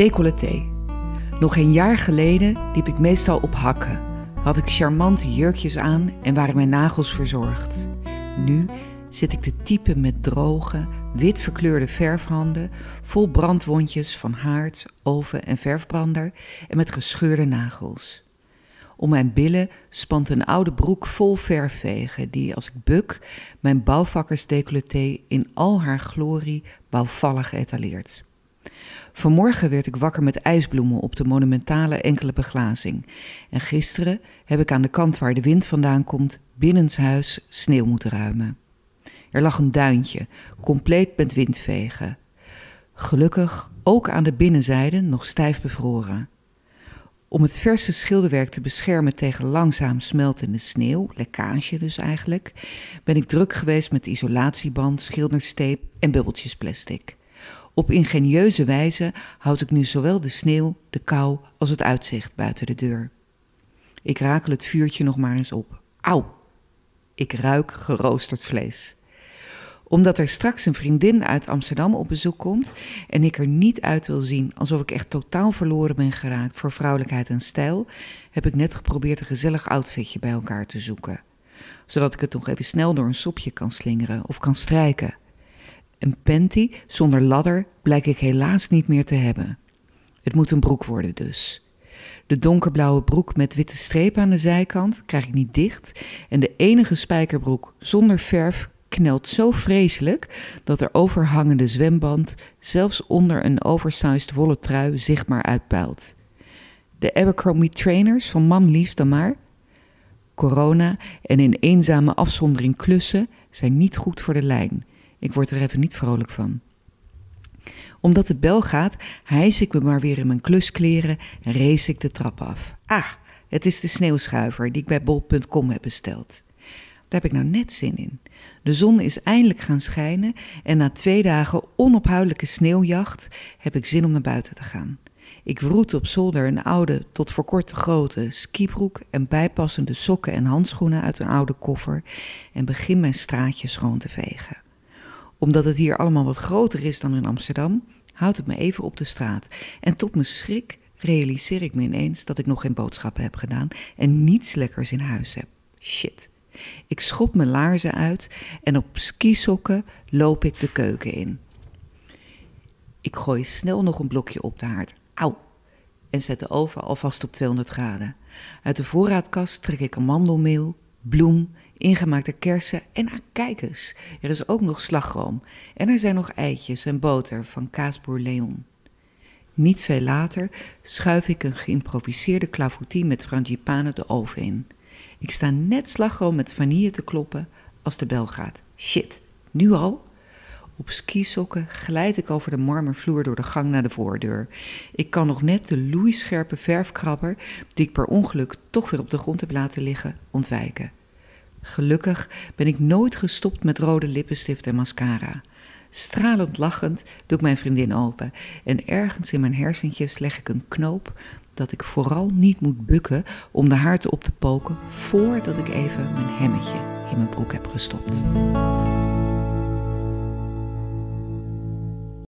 Decolleté. Nog een jaar geleden liep ik meestal op hakken. Had ik charmante jurkjes aan en waren mijn nagels verzorgd. Nu zit ik te typen met droge, wit verkleurde verfhanden, vol brandwondjes van haard, oven en verfbrander en met gescheurde nagels. Om mijn billen spant een oude broek vol verfvegen, die als ik buk mijn bouwvakkersdecolleté in al haar glorie bouwvallig etaleert. Vanmorgen werd ik wakker met ijsbloemen op de monumentale enkele beglazing. En gisteren heb ik aan de kant waar de wind vandaan komt binnenshuis sneeuw moeten ruimen. Er lag een duintje, compleet met windvegen. Gelukkig ook aan de binnenzijde nog stijf bevroren. Om het verse schilderwerk te beschermen tegen langzaam smeltende sneeuw, lekkage dus eigenlijk, ben ik druk geweest met isolatieband, schildersteep en bubbeltjesplastic. Op ingenieuze wijze houd ik nu zowel de sneeuw, de kou als het uitzicht buiten de deur. Ik rakel het vuurtje nog maar eens op. Auw! Ik ruik geroosterd vlees omdat er straks een vriendin uit Amsterdam op bezoek komt en ik er niet uit wil zien alsof ik echt totaal verloren ben geraakt voor vrouwelijkheid en stijl, heb ik net geprobeerd een gezellig outfitje bij elkaar te zoeken. Zodat ik het nog even snel door een sopje kan slingeren of kan strijken. Een panty zonder ladder blijk ik helaas niet meer te hebben. Het moet een broek worden dus. De donkerblauwe broek met witte strepen aan de zijkant krijg ik niet dicht en de enige spijkerbroek zonder verf knelt zo vreselijk dat er overhangende zwemband zelfs onder een oversized wollen trui zichtbaar uitpuilt. De Abercrombie trainers van man lief dan maar. Corona en in eenzame afzondering klussen zijn niet goed voor de lijn. Ik word er even niet vrolijk van. Omdat de bel gaat, hijs ik me maar weer in mijn kluskleren en race ik de trap af. Ah, het is de sneeuwschuiver die ik bij bol.com heb besteld. Daar heb ik nou net zin in. De zon is eindelijk gaan schijnen en na twee dagen onophoudelijke sneeuwjacht heb ik zin om naar buiten te gaan. Ik wroet op zolder een oude, tot voor kort grote skibroek en bijpassende sokken en handschoenen uit een oude koffer en begin mijn straatje schoon te vegen. Omdat het hier allemaal wat groter is dan in Amsterdam, houd ik me even op de straat. En tot mijn schrik realiseer ik me ineens dat ik nog geen boodschappen heb gedaan en niets lekkers in huis heb. Shit. Ik schop mijn laarzen uit en op skisokken loop ik de keuken in. Ik gooi snel nog een blokje op de haard. Auw! En zet de oven alvast op 200 graden. Uit de voorraadkast trek ik amandelmeel, bloem, ingemaakte kersen en kijk eens, er is ook nog slagroom. En er zijn nog eitjes en boter van kaasboer Leon. Niet veel later schuif ik een geïmproviseerde clafoutie met frangipane de oven in. Ik sta net slagroom met vanille te kloppen als de bel gaat. Shit, nu al? Op skisokken glijd ik over de marmervloer door de gang naar de voordeur. Ik kan nog net de loeischerpe verfkrabber, die ik per ongeluk toch weer op de grond heb laten liggen, ontwijken. Gelukkig ben ik nooit gestopt met rode lippenstift en mascara. Stralend lachend doe ik mijn vriendin open en ergens in mijn hersentjes leg ik een knoop dat ik vooral niet moet bukken om de haarten op te poken voordat ik even mijn hemmetje in mijn broek heb gestopt.